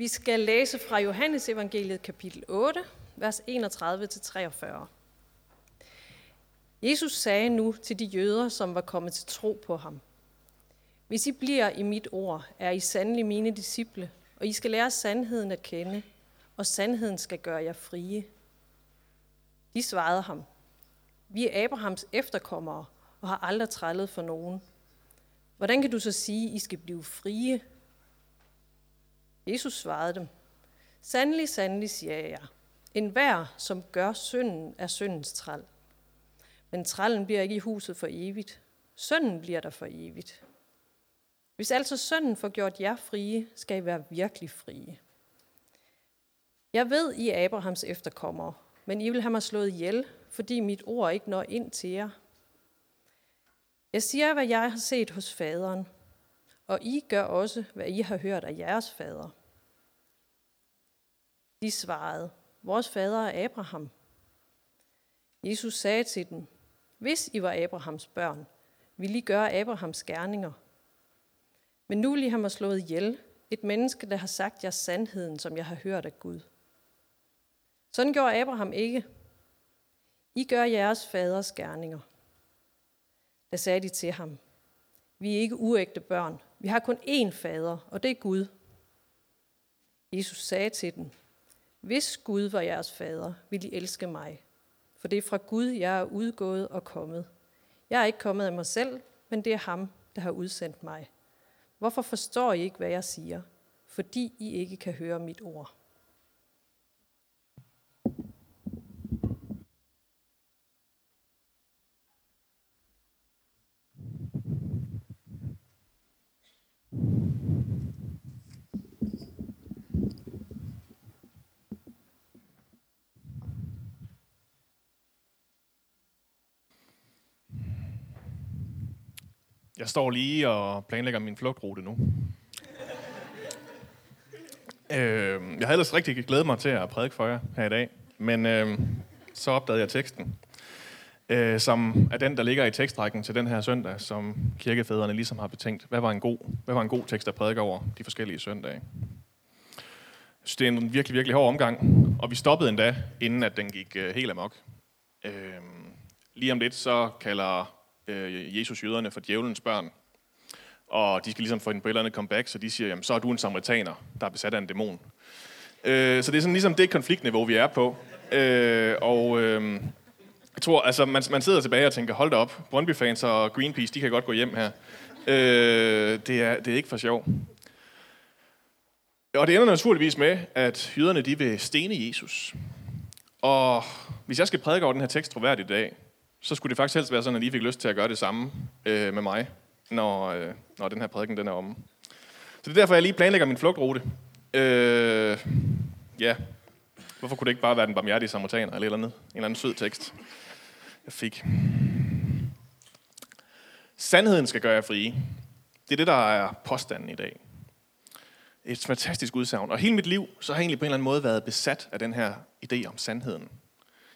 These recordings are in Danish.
Vi skal læse fra Johannes evangeliet kapitel 8, vers 31-43. Jesus sagde nu til de jøder, som var kommet til tro på ham. Hvis I bliver i mit ord, er I sandelig mine disciple, og I skal lære sandheden at kende, og sandheden skal gøre jer frie. De svarede ham, vi er Abrahams efterkommere og har aldrig trællet for nogen. Hvordan kan du så sige, I skal blive frie? Jesus svarede dem, Sandelig, sandelig, siger jeg En hver, som gør synden, er syndens træl. Men trællen bliver ikke i huset for evigt. Sønden bliver der for evigt. Hvis altså sønnen får gjort jer frie, skal I være virkelig frie. Jeg ved, I er Abrahams efterkommere, men I vil have mig slået ihjel, fordi mit ord ikke når ind til jer. Jeg siger, hvad jeg har set hos faderen, og I gør også, hvad I har hørt af jeres fader. De svarede, vores fader er Abraham. Jesus sagde til dem, hvis I var Abrahams børn, ville I gøre Abrahams gerninger. Men nu vil I have mig slået ihjel, et menneske, der har sagt jer sandheden, som jeg har hørt af Gud. Sådan gjorde Abraham ikke. I gør jeres faders gerninger. Da sagde de til ham, vi er ikke uægte børn. Vi har kun én fader, og det er Gud. Jesus sagde til dem, hvis Gud var jeres fader, ville I elske mig. For det er fra Gud, jeg er udgået og kommet. Jeg er ikke kommet af mig selv, men det er ham, der har udsendt mig. Hvorfor forstår I ikke, hvad jeg siger? Fordi I ikke kan høre mit ord. Står lige og planlægger min flugtrute nu. øh, jeg havde ellers rigtig glædet mig til at prædike for jer her i dag, men øh, så opdagede jeg teksten, øh, som er den, der ligger i tekstrækken til den her søndag, som kirkefædrene ligesom har betænkt. Hvad var en god, hvad var en god tekst at prædike over de forskellige søndage? Jeg synes, det er en virkelig, virkelig hård omgang, og vi stoppede endda, inden at den gik øh, helt amok. Øh, lige om lidt, så kalder øh, Jesus jøderne for djævelens børn. Og de skal ligesom få hende på et eller andet comeback, så de siger, jamen så er du en samaritaner, der er besat af en dæmon. Øh, så det er sådan ligesom det konfliktniveau, vi er på. Øh, og øh, jeg tror, altså man, man sidder tilbage og tænker, hold da op, Brøndby-fans og Greenpeace, de kan godt gå hjem her. Øh, det, er, det er ikke for sjov. Og det ender naturligvis med, at jøderne de vil stene Jesus. Og hvis jeg skal prædike over den her tekst troværdigt i dag, så skulle det faktisk helst være sådan, at I fik lyst til at gøre det samme øh, med mig, når, øh, når den her prædiken den er om. Så det er derfor, jeg lige planlægger min flugtrute. Øh, ja, hvorfor kunne det ikke bare være den barmhjertige samaritaner, eller, eller andet, en eller anden sød tekst, jeg fik. Sandheden skal gøre jer frie. Det er det, der er påstanden i dag. Et fantastisk udsagn. Og hele mit liv, så har jeg egentlig på en eller anden måde været besat af den her idé om sandheden.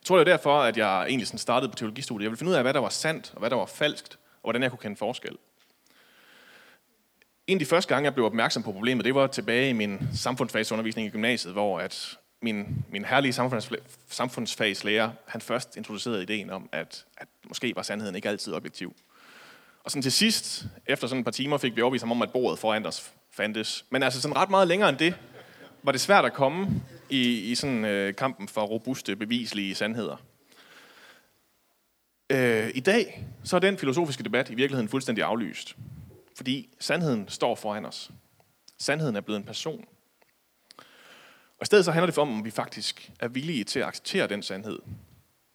Jeg tror, det er derfor, at jeg egentlig sådan startede på teologistudiet. Jeg ville finde ud af, hvad der var sandt, og hvad der var falskt, og hvordan jeg kunne kende forskel. En af de første gange, jeg blev opmærksom på problemet, det var tilbage i min samfundsfagsundervisning i gymnasiet, hvor at min, min herlige samfundsfagslærer, han først introducerede ideen om, at, at måske var sandheden ikke altid objektiv. Og sådan til sidst, efter sådan et par timer, fik vi overbevist ham om, at bordet foran os fandtes. Men altså sådan ret meget længere end det, var det svært at komme i, i sådan øh, kampen for robuste, bevislige sandheder. Øh, I dag så er den filosofiske debat i virkeligheden fuldstændig aflyst. Fordi sandheden står foran os. Sandheden er blevet en person. Og i stedet så handler det om, om vi faktisk er villige til at acceptere den sandhed.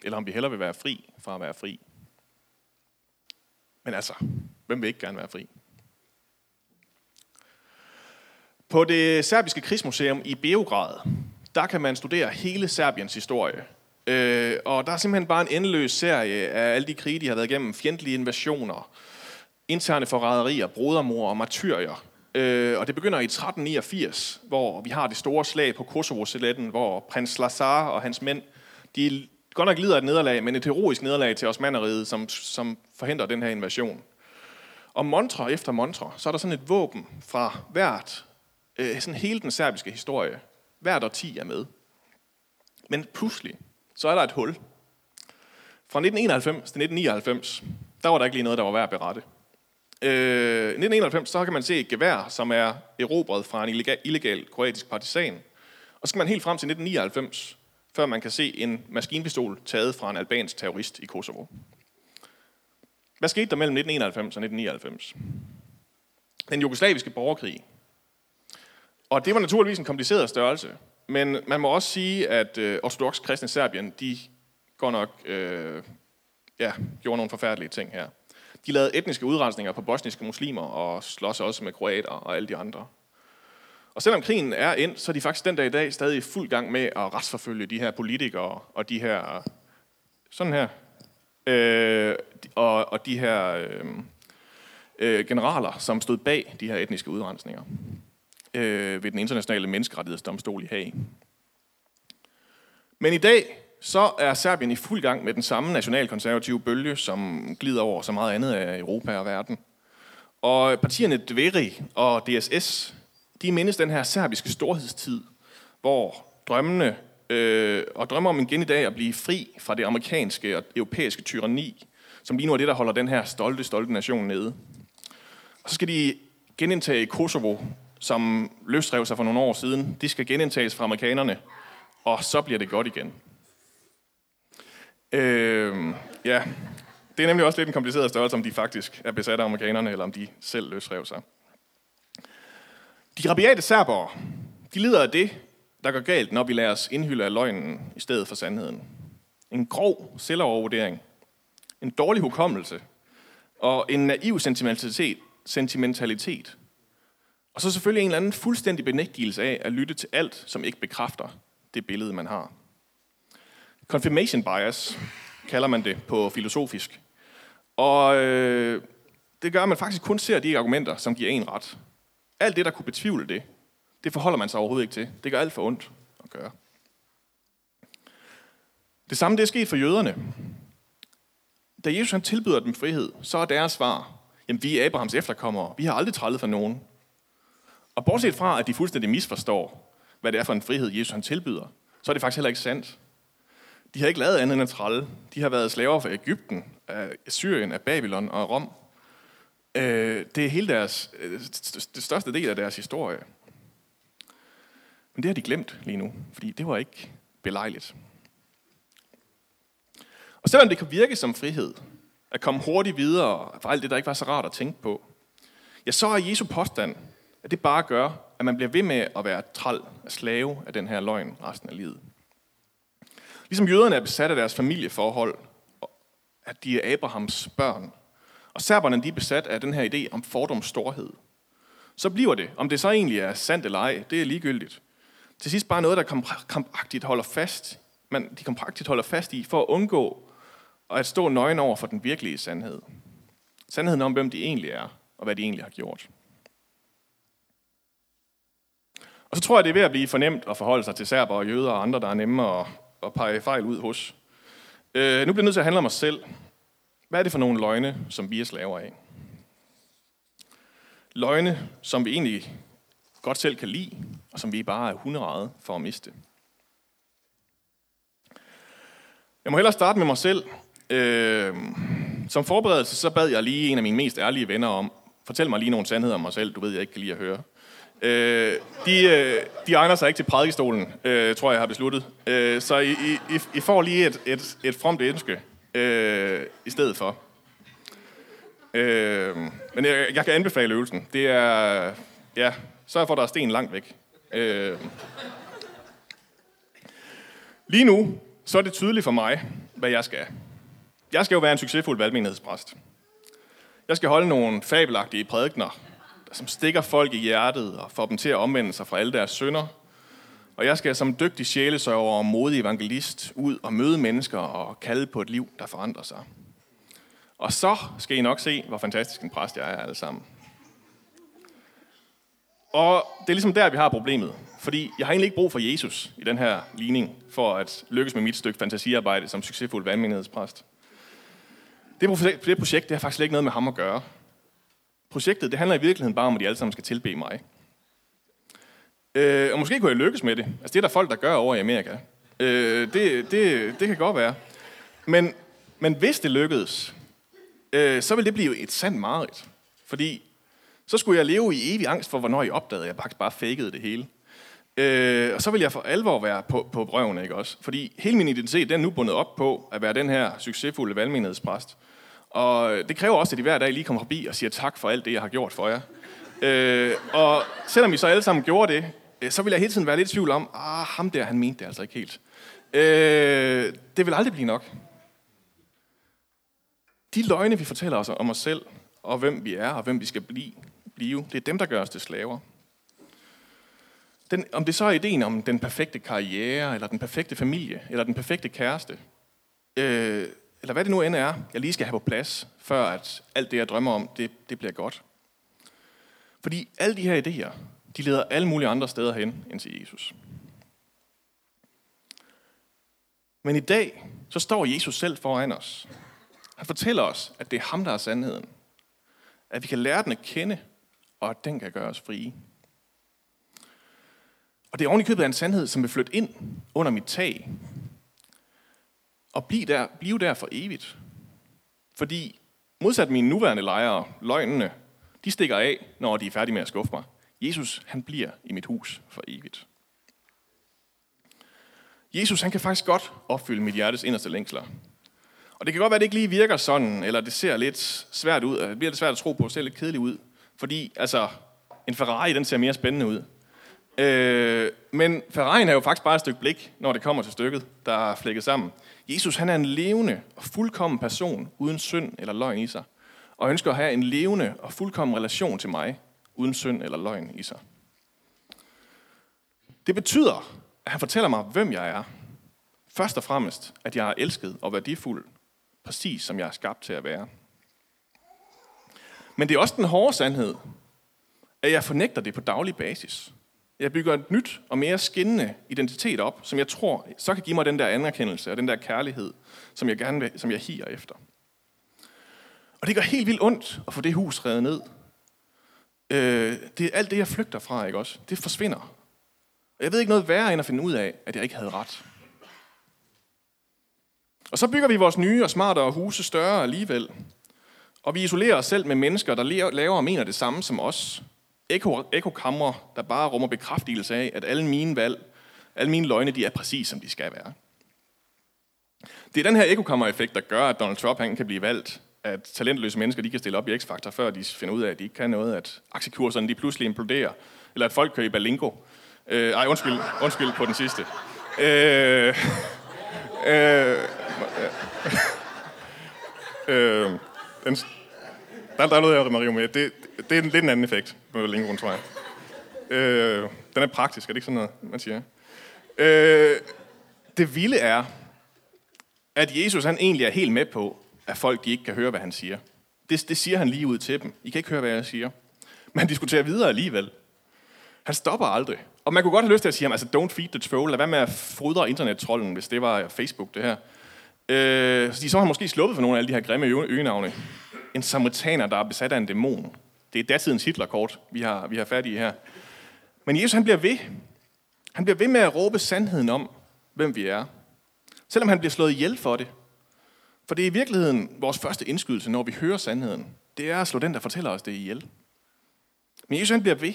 Eller om vi hellere vil være fri fra at være fri. Men altså, hvem vil ikke gerne være fri? På det serbiske krigsmuseum i Beograd, der kan man studere hele Serbiens historie. Øh, og der er simpelthen bare en endeløs serie af alle de krige, de har været igennem. Fjendtlige invasioner, interne forræderier, brodermor og martyrier. Øh, og det begynder i 1389, hvor vi har det store slag på Kosovo-seletten, hvor prins Lazar og hans mænd, de godt nok lider et nederlag, men et heroisk nederlag til osmanderiet, som, som forhindrer den her invasion. Og montre efter montre, så er der sådan et våben fra hvert øh, sådan hele den serbiske historie. Hvert årti er med. Men pludselig, så er der et hul. Fra 1991 til 1999, der var der ikke lige noget, der var værd at berette. Øh, 1991, så kan man se et gevær, som er erobret fra en illegal, illegal kroatisk partisan. Og så skal man helt frem til 1999, før man kan se en maskinpistol taget fra en albansk terrorist i Kosovo. Hvad skete der mellem 1991 og 1999? Den jugoslaviske borgerkrig. Og det var naturligvis en kompliceret størrelse. Men man må også sige, at øh, ortodox kristne Serbien, de går nok øh, ja, gjorde nogle forfærdelige ting her. De lavede etniske udrensninger på bosniske muslimer og slås også med kroater og alle de andre. Og selvom krigen er endt, så er de faktisk den dag i dag stadig i fuld gang med at retsforfølge de her politikere og de her, sådan her, øh, og, og de her øh, øh, generaler, som stod bag de her etniske udrensninger øh, ved den internationale menneskerettighedsdomstol i Haag. Men i dag, så er Serbien i fuld gang med den samme nationalkonservative bølge, som glider over så meget andet af Europa og verden. Og partierne Dveri og DSS, de mindes den her serbiske storhedstid, hvor drømmene øh, og drømmer om igen i dag at blive fri fra det amerikanske og europæiske tyranni, som lige nu er det, der holder den her stolte, stolte nation nede. Og så skal de genindtage Kosovo, som løsrev sig for nogle år siden. De skal genindtages fra amerikanerne, og så bliver det godt igen. Øh, ja, det er nemlig også lidt en kompliceret størrelse, om de faktisk er besat af amerikanerne, eller om de selv løsrev sig. De rabiate serbere, de lider af det, der går galt, når vi lader os indhylde af løgnen i stedet for sandheden. En grov selvovervurdering, en dårlig hukommelse og en naiv sentimentalitet, sentimentalitet. Og så selvfølgelig en eller anden fuldstændig benægtelse af at lytte til alt, som ikke bekræfter det billede, man har. Confirmation bias kalder man det på filosofisk. Og øh, det gør, at man faktisk kun ser de argumenter, som giver en ret. Alt det, der kunne betvivle det, det forholder man sig overhovedet ikke til. Det gør alt for ondt at gøre. Det samme det er sket for jøderne. Da Jesus han tilbyder dem frihed, så er deres svar, jamen vi er Abrahams efterkommere, vi har aldrig trællet for nogen. Og bortset fra, at de fuldstændig misforstår, hvad det er for en frihed, Jesus han tilbyder, så er det faktisk heller ikke sandt. De har ikke lavet andet end at tralle. De har været slaver fra Ægypten, af Syrien, af Babylon og Rom. Øh, det er hele deres, øh, det største del af deres historie. Men det har de glemt lige nu, fordi det var ikke belejligt. Og selvom det kan virke som frihed, at komme hurtigt videre for alt det, der ikke var så rart at tænke på, ja, så er Jesu påstand, at det bare gør, at man bliver ved med at være træl og slave af den her løgn resten af livet. Ligesom jøderne er besat af deres familieforhold, at de er Abrahams børn, og serberne de er besat af den her idé om fordoms storhed, så bliver det, om det så egentlig er sandt eller ej, det er ligegyldigt. Til sidst bare noget, der kompagtigt holder fast, man, de kompagtigt holder fast i, for at undgå at stå nøgen over for den virkelige sandhed. Sandheden om, hvem de egentlig er, og hvad de egentlig har gjort. Og så tror jeg, det er ved at blive fornemt at forholde sig til serber og jøder og andre, der er nemme at, at pege fejl ud hos. Øh, nu bliver jeg nødt til at handle om os selv. Hvad er det for nogle løgne, som vi er slaver af? Løgne, som vi egentlig godt selv kan lide, og som vi bare er hunderede for at miste. Jeg må hellere starte med mig selv. Øh, som forberedelse, så bad jeg lige en af mine mest ærlige venner om, fortæl mig lige nogle sandheder om mig selv, du ved, jeg ikke kan lide at høre. Øh, de, øh, de egner sig ikke til prædikestolen, øh, tror jeg, jeg har besluttet. Øh, så I, I, I får lige et, et, et fromt ønske øh, i stedet for. Øh, men jeg, jeg kan anbefale øvelsen. Det er, ja, sørg for, at der er sten langt væk. Øh. Lige nu, så er det tydeligt for mig, hvad jeg skal. Jeg skal jo være en succesfuld valgmenighedspræst. Jeg skal holde nogle fabelagtige prædikner, som stikker folk i hjertet og får dem til at omvende sig fra alle deres synder. Og jeg skal som dygtig sjælesøger og modig evangelist ud og møde mennesker og kalde på et liv, der forandrer sig. Og så skal I nok se, hvor fantastisk en præst jeg er alle sammen. Og det er ligesom der, vi har problemet. Fordi jeg har egentlig ikke brug for Jesus i den her ligning, for at lykkes med mit stykke fantasiarbejde som succesfuld vandmenighedspræst. Det projekt, det har faktisk ikke noget med ham at gøre. Projektet, det handler i virkeligheden bare om, at de alle sammen skal tilbe mig. Øh, og måske kunne jeg lykkes med det. Altså, det er der folk, der gør over i Amerika. Øh, det, det, det kan godt være. Men, men hvis det lykkedes, øh, så ville det blive et sandt mareridt. Fordi så skulle jeg leve i evig angst for, hvornår jeg opdagede, at jeg faktisk bare fakede det hele. Øh, og så vil jeg for alvor være på, på brøven, ikke også? Fordi hele min identitet, den er nu bundet op på at være den her succesfulde valgmenighedspræst. Og det kræver også, at I hver dag lige kommer forbi og siger tak for alt det, jeg har gjort for jer. Øh, og selvom vi så alle sammen gjorde det, øh, så vil jeg hele tiden være lidt i tvivl om, ah, ham der, han mente det altså ikke helt. Øh, det vil aldrig blive nok. De løgne, vi fortæller os om os selv, og hvem vi er, og hvem vi skal blive, blive det er dem, der gør os til slaver. Den, om det så er ideen om den perfekte karriere, eller den perfekte familie, eller den perfekte kæreste, øh, eller hvad det nu end er, jeg lige skal have på plads, før at alt det, jeg drømmer om, det, det bliver godt. Fordi alle de her idéer, de leder alle mulige andre steder hen end til Jesus. Men i dag, så står Jesus selv foran os. Han fortæller os, at det er ham, der er sandheden. At vi kan lære den at kende, og at den kan gøre os frie. Og det er ovenikøbet af en sandhed, som vil flytte ind under mit tag. Og blive der, blive der for evigt. Fordi modsat mine nuværende lejere, løgnene, de stikker af, når de er færdige med at skuffe mig. Jesus, han bliver i mit hus for evigt. Jesus, han kan faktisk godt opfylde mit hjertes inderste længsler. Og det kan godt være, at det ikke lige virker sådan, eller det ser lidt svært ud, det bliver lidt svært at tro på, det ser lidt kedeligt ud. Fordi, altså, en Ferrari, den ser mere spændende ud. Øh, men Ferrari'en er jo faktisk bare et stykke blik, når det kommer til stykket, der er flækket sammen. Jesus, han er en levende og fuldkommen person, uden synd eller løgn i sig. Og ønsker at have en levende og fuldkommen relation til mig, uden synd eller løgn i sig. Det betyder, at han fortæller mig, hvem jeg er. Først og fremmest, at jeg er elsket og værdifuld, præcis som jeg er skabt til at være. Men det er også den hårde sandhed, at jeg fornægter det på daglig basis. Jeg bygger et nyt og mere skinnende identitet op, som jeg tror, så kan give mig den der anerkendelse og den der kærlighed, som jeg gerne vil, som jeg higer efter. Og det gør helt vildt ondt at få det hus revet ned. Øh, det er alt det, jeg flygter fra, ikke også? Det forsvinder. Og jeg ved ikke noget værre end at finde ud af, at jeg ikke havde ret. Og så bygger vi vores nye og smartere huse større alligevel. Og vi isolerer os selv med mennesker, der laver og mener det samme som os. Ekokamre, der bare rummer bekræftelse af, at alle mine valg, alle mine løgne, de er præcis, som de skal være. Det er den her ekokammer-effekt, der gør, at Donald Trump han kan blive valgt, at talentløse mennesker de kan stille op i X-Factor, før de finder ud af, at de ikke kan noget, at aktiekurserne de pludselig imploderer, eller at folk kører i balingo. Øh, ej, undskyld, undskyld på den sidste. Øh, øh, øh, øh den, der, der er noget, det Mario med. Det, det er en lidt en anden effekt på Lincoln, tror jeg. Øh, den er praktisk, er det ikke sådan noget, man siger? Øh, det vilde er, at Jesus han egentlig er helt med på, at folk de ikke kan høre, hvad han siger. Det, det siger han lige ud til dem. I kan ikke høre, hvad jeg siger. Men han diskuterer videre alligevel. Han stopper aldrig. Og man kunne godt have lyst til at sige ham, altså don't feed the troll. Lad være med at fodre internettrollen, hvis det var Facebook, det her. Øh, så har han måske sluppet for nogle af alle de her grimme øgenavne. En samaritaner, der er besat af en dæmon. Det er datidens Hitlerkort, vi har, vi har fat i her. Men Jesus han bliver ved. Han bliver ved med at råbe sandheden om, hvem vi er. Selvom han bliver slået ihjel for det. For det er i virkeligheden vores første indskydelse, når vi hører sandheden. Det er at slå den, der fortæller os det ihjel. Men Jesus han bliver ved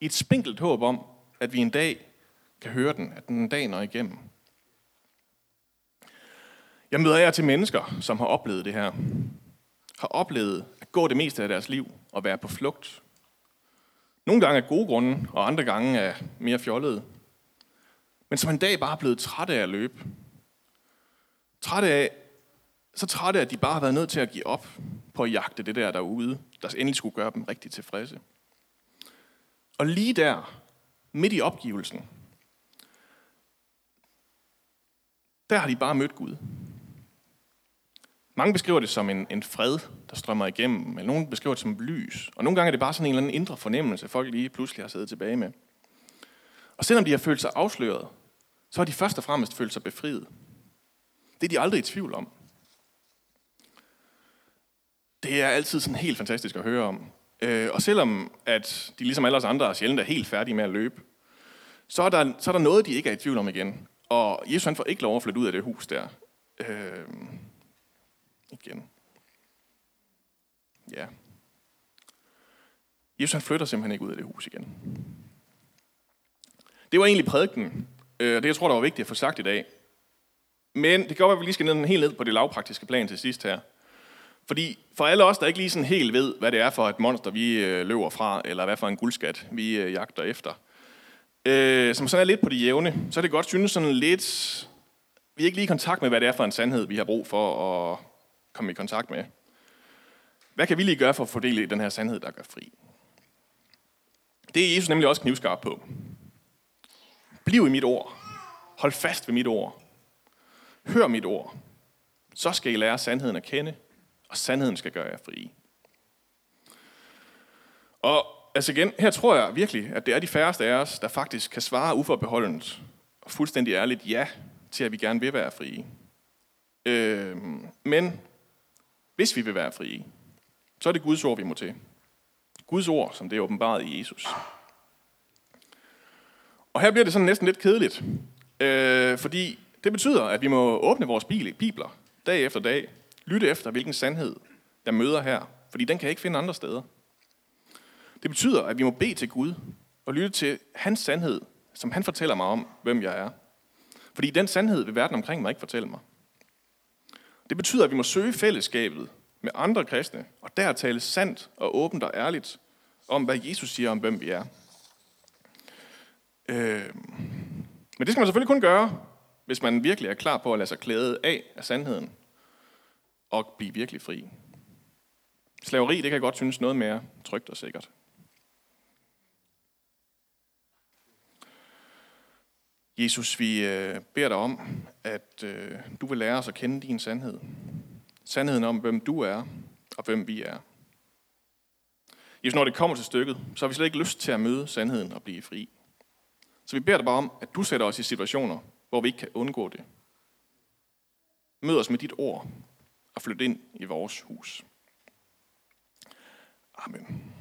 i et spinkelt håb om, at vi en dag kan høre den, at den en dag når igennem. Jeg møder jer til mennesker, som har oplevet det her. Har oplevet at gå det meste af deres liv og være på flugt. Nogle gange af gode grunde, og andre gange af mere fjollede. Men som en dag bare er blevet trætte af at løbe. Trætte af, så trætte af, at de bare har været nødt til at give op på at jagte det der derude, der endelig skulle gøre dem rigtig tilfredse. Og lige der, midt i opgivelsen, der har de bare mødt Gud. Mange beskriver det som en, en fred, der strømmer igennem, eller nogen beskriver det som lys. Og nogle gange er det bare sådan en eller anden indre fornemmelse, folk lige pludselig har siddet tilbage med. Og selvom de har følt sig afsløret, så har de først og fremmest følt sig befriet. Det er de aldrig i tvivl om. Det er altid sådan helt fantastisk at høre om. Øh, og selvom at de ligesom alle os andre sjældent er helt færdige med at løbe, så er, der, så er der noget, de ikke er i tvivl om igen. Og Jesus han får ikke lov at flytte ud af det hus der. Øh, igen. Ja. Jesus han flytter simpelthen ikke ud af det hus igen. Det var egentlig prædiken, øh, og det jeg tror, der var vigtigt at få sagt i dag. Men det kan godt være, at vi lige skal ned, helt ned på det lavpraktiske plan til sidst her. Fordi for alle os, der ikke lige sådan helt ved, hvad det er for et monster, vi øh, løber fra, eller hvad for en guldskat, vi øh, jagter efter, øh, som sådan er lidt på det jævne, så er det godt synes sådan lidt... Vi er ikke lige i kontakt med, hvad det er for en sandhed, vi har brug for at komme i kontakt med. Hvad kan vi lige gøre for at fordele den her sandhed, der gør fri? Det er Jesus nemlig også knivskarp på. Bliv i mit ord. Hold fast ved mit ord. Hør mit ord. Så skal I lære sandheden at kende, og sandheden skal gøre jer fri. Og altså igen, her tror jeg virkelig, at det er de færreste af os, der faktisk kan svare uforbeholdent og fuldstændig ærligt ja til, at vi gerne vil være frie. Øh, men hvis vi vil være frie, så er det Guds ord, vi må til. Guds ord, som det er åbenbaret i Jesus. Og her bliver det sådan næsten lidt kedeligt, øh, fordi det betyder, at vi må åbne vores bibler dag efter dag, lytte efter, hvilken sandhed der møder her, fordi den kan jeg ikke finde andre steder. Det betyder, at vi må bede til Gud og lytte til hans sandhed, som han fortæller mig om, hvem jeg er. Fordi den sandhed vil verden omkring mig ikke fortælle mig. Det betyder, at vi må søge fællesskabet med andre kristne, og der tale sandt og åbent og ærligt om, hvad Jesus siger om, hvem vi er. Øh, men det skal man selvfølgelig kun gøre, hvis man virkelig er klar på at lade sig klæde af af sandheden og blive virkelig fri. Slaveri, det kan godt synes noget mere trygt og sikkert. Jesus, vi øh, beder dig om, at øh, du vil lære os at kende din sandhed. Sandheden om, hvem du er og hvem vi er. Jesus, når det kommer til stykket, så har vi slet ikke lyst til at møde sandheden og blive fri. Så vi beder dig bare om, at du sætter os i situationer, hvor vi ikke kan undgå det. Mød os med dit ord og flyt ind i vores hus. Amen.